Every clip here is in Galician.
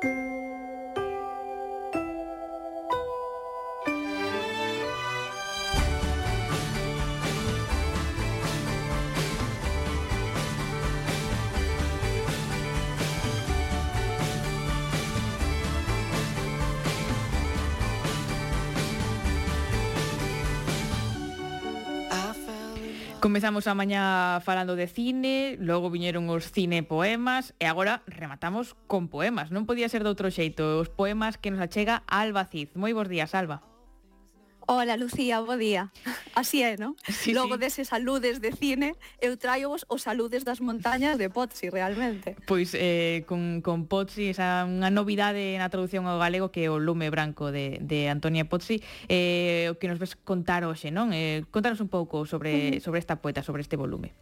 Thank you. Comezamos a mañá falando de cine, logo viñeron os cine poemas e agora rematamos con poemas. Non podía ser de outro xeito, os poemas que nos achega Alba Cid. Moi bons días, Alba. Ola, Lucía, bo día. Así é, non? Sí, Logo sí. deses saludes de cine, eu traio-vos os saludes das montañas de Pozzi, realmente. Pois eh, con, con Pozzi, esa unha novidade na traducción ao galego que é o lume branco de, de Antonia Pozzi, eh, o que nos ves contar hoxe, non? Eh, contanos un pouco sobre, sobre esta poeta, sobre este volume.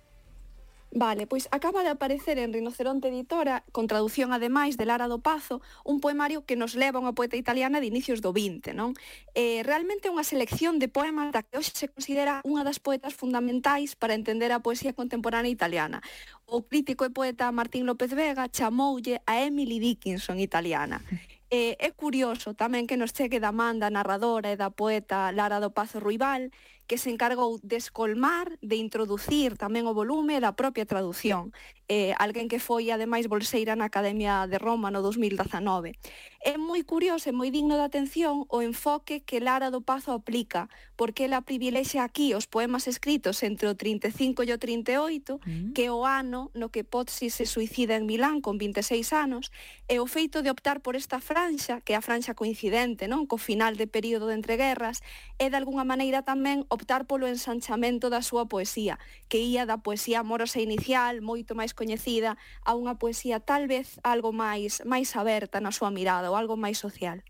Vale, pois acaba de aparecer en Rinoceronte Editora, con traducción ademais de Lara do Pazo, un poemario que nos leva a unha poeta italiana de inicios do 20, non? Eh, realmente é unha selección de poemas da que hoxe se considera unha das poetas fundamentais para entender a poesía contemporánea italiana. O crítico e poeta Martín López Vega chamoulle a Emily Dickinson italiana. Eh, é curioso tamén que nos chegue da man da narradora e da poeta Lara do Pazo Ruibal, que se encargou de escolmar, de introducir tamén o volume da propia traducción. Eh, alguén que foi, ademais, bolseira na Academia de Roma no 2019. É moi curioso e moi digno de atención o enfoque que Lara do Pazo aplica, porque ela privilexia aquí os poemas escritos entre o 35 e o 38, mm. que é o ano no que Pozzi se suicida en Milán con 26 anos, e o feito de optar por esta franxa, que é a franxa coincidente, non co final de período de entreguerras, é de alguna maneira tamén optar polo ensanchamento da súa poesía, que ía da poesía amorosa inicial, moito máis coñecida, a unha poesía tal vez algo máis máis aberta na súa mirada ou algo máis social.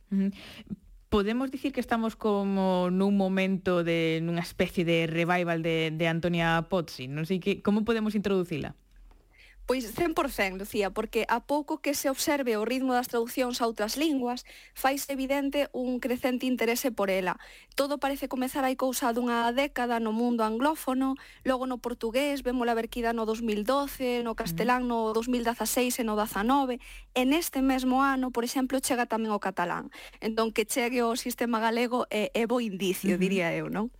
Podemos dicir que estamos como nun momento de nunha especie de revival de, de Antonia Pozzi, non sei que como podemos introducila. Pois 100%, Lucía, porque a pouco que se observe o ritmo das traduccións a outras linguas, faise evidente un crecente interese por ela. Todo parece comezar hai cousa dunha década no mundo anglófono, logo no portugués, vemos a verquida no 2012, no mm. castelán no 2016 e no 19, e neste mesmo ano, por exemplo, chega tamén o catalán. Entón, que chegue o sistema galego é, é bo indicio, uh -huh. diría eu, non?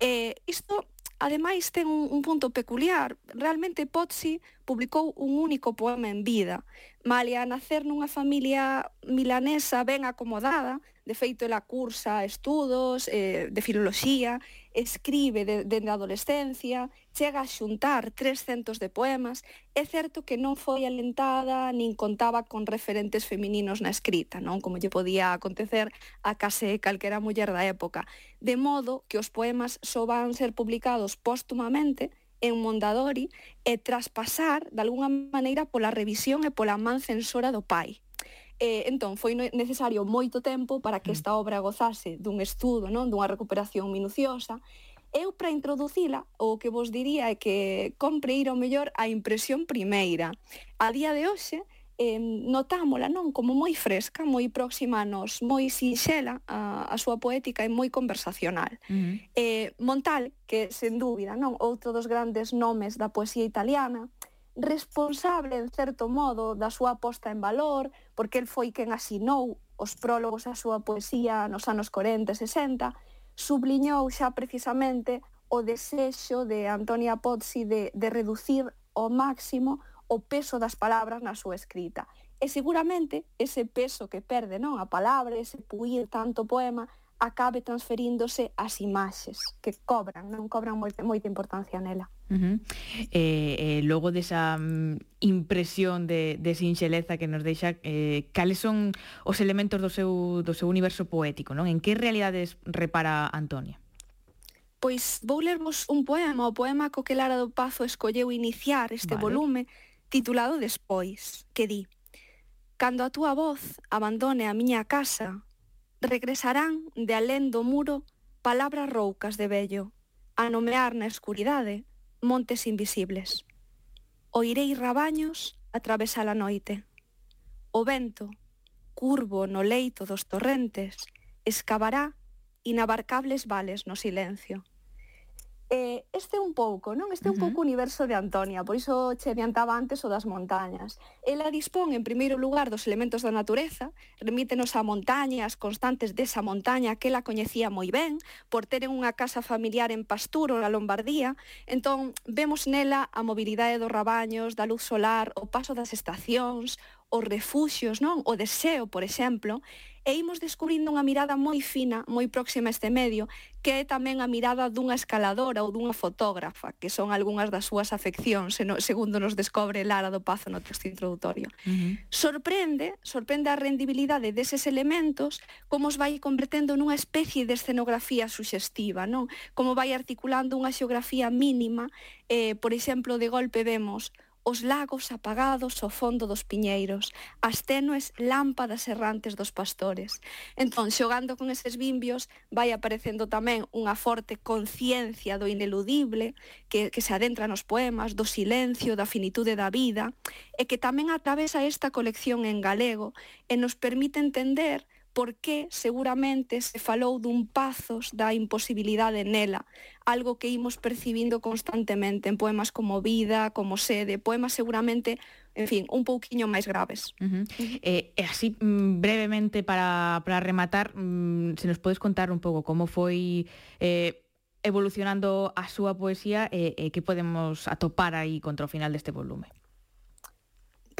Eh, isto ademais ten un, un punto peculiar. Realmente Pozzi publicou un único poema en vida. Malia nacer nunha familia milanesa ben acomodada, de feito ela cursa estudos eh, de filoloxía escribe dende de a adolescencia, chega a xuntar 300 de poemas, é certo que non foi alentada nin contaba con referentes femininos na escrita, non? Como lle podía acontecer a case calquera muller da época, de modo que os poemas só van ser publicados póstumamente en Mondadori e traspasar, de alguna maneira, pola revisión e pola man censora do pai. Eh, entón, foi necesario moito tempo para que mm. esta obra gozase dun estudo, non dunha recuperación minuciosa. Eu, para introducila, o que vos diría é que compre ir ao mellor a impresión primeira. A día de hoxe, eh, notámola non como moi fresca, moi próxima a nos, moi sinxela a, a súa poética e moi conversacional. Uh -huh. eh, Montal, que sen dúbida, non outro dos grandes nomes da poesía italiana, responsable, en certo modo, da súa posta en valor, porque el foi quen asinou os prólogos á súa poesía nos anos 40 e 60, subliñou xa precisamente o desexo de Antonia Pozzi de, de reducir ao máximo o peso das palabras na súa escrita. E seguramente ese peso que perde non a palabra, ese puir tanto poema, acabe transferíndose ás imaxes que cobran, non cobran moita, moita importancia nela. Uh -huh. eh, eh, logo desa mm, impresión de, de sinxeleza que nos deixa eh, cales son os elementos do seu, do seu universo poético non en que realidades repara Antonia? Pois vou lervos un poema o poema co que Lara do Pazo escolleu iniciar este vale. volume titulado Despois que di Cando a túa voz abandone a miña casa regresarán de alén do muro palabras roucas de vello a nomear na escuridade montes invisibles. Oirei rabaños atravesar a noite. O vento, curvo no leito dos torrentes, escavará inabarcables vales no silencio eh, este un pouco, non? Este uh -huh. un pouco o universo de Antonia, por iso che adiantaba antes o das montañas. Ela dispón, en primeiro lugar, dos elementos da natureza, remítenos a montañas constantes desa montaña que ela coñecía moi ben, por teren unha casa familiar en Pasturo, na Lombardía, entón vemos nela a mobilidade dos rabaños, da luz solar, o paso das estacións, os refugios, non? O deseo, por exemplo, e imos descubrindo unha mirada moi fina, moi próxima a este medio, que é tamén a mirada dunha escaladora ou dunha fotógrafa, que son algunhas das súas afeccións, segundo nos descobre Lara do Pazo no texto introductorio. Uh -huh. Sorprende, sorprende a rendibilidade deses elementos, como os vai convertendo nunha especie de escenografía suxestiva, non? Como vai articulando unha xeografía mínima, eh, por exemplo, de golpe vemos os lagos apagados ao fondo dos piñeiros, as tenues lámpadas errantes dos pastores. Entón, xogando con eses bimbios, vai aparecendo tamén unha forte conciencia do ineludible que, que se adentra nos poemas, do silencio, da finitude da vida, e que tamén atravesa esta colección en galego e nos permite entender porque seguramente se falou dun pazos da imposibilidade nela, algo que imos percibindo constantemente en poemas como Vida, como Sede, poemas seguramente en fin, un pouquiño máis graves. Uh -huh. eh, e así mm, brevemente para, para rematar, mm, se nos podes contar un pouco como foi eh, evolucionando a súa poesía eh, e eh, eh, que podemos atopar aí contra o final deste volume.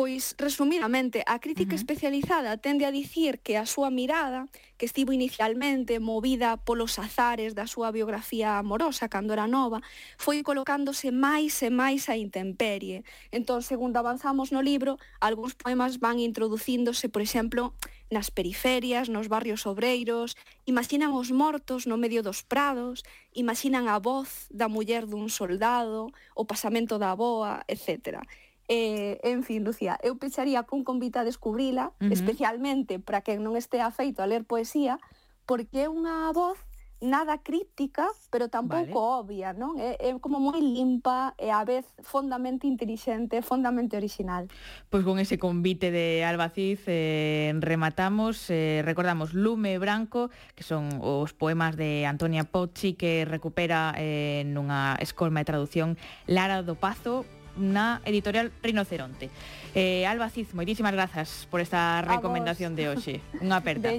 Pois, resumidamente, a crítica uh -huh. especializada tende a dicir que a súa mirada, que estivo inicialmente movida polos azares da súa biografía amorosa cando era nova, foi colocándose máis e máis a intemperie. Entón, segundo avanzamos no libro, algúns poemas van introducíndose, por exemplo, nas periferias, nos barrios obreiros, imaginan os mortos no medio dos prados, imaginan a voz da muller dun soldado, o pasamento da boa, etcétera Eh, en fin, Lucía, eu pecharía cun convite a descubrila, uh -huh. especialmente para quen non estea feito a ler poesía, porque é unha voz nada crítica, pero tampouco vale. obvia, non? É, é como moi limpa e á vez fondamente inteligente, fondamente original. Pois con ese convite de Albaciz eh, rematamos, eh, recordamos Lume Branco, que son os poemas de Antonia Pocci que recupera eh, nunha escolma de tradución Lara do Pazo, na editorial Rinoceronte. Eh, Alba Cid, moitísimas grazas por esta recomendación de hoxe. Unha aperta.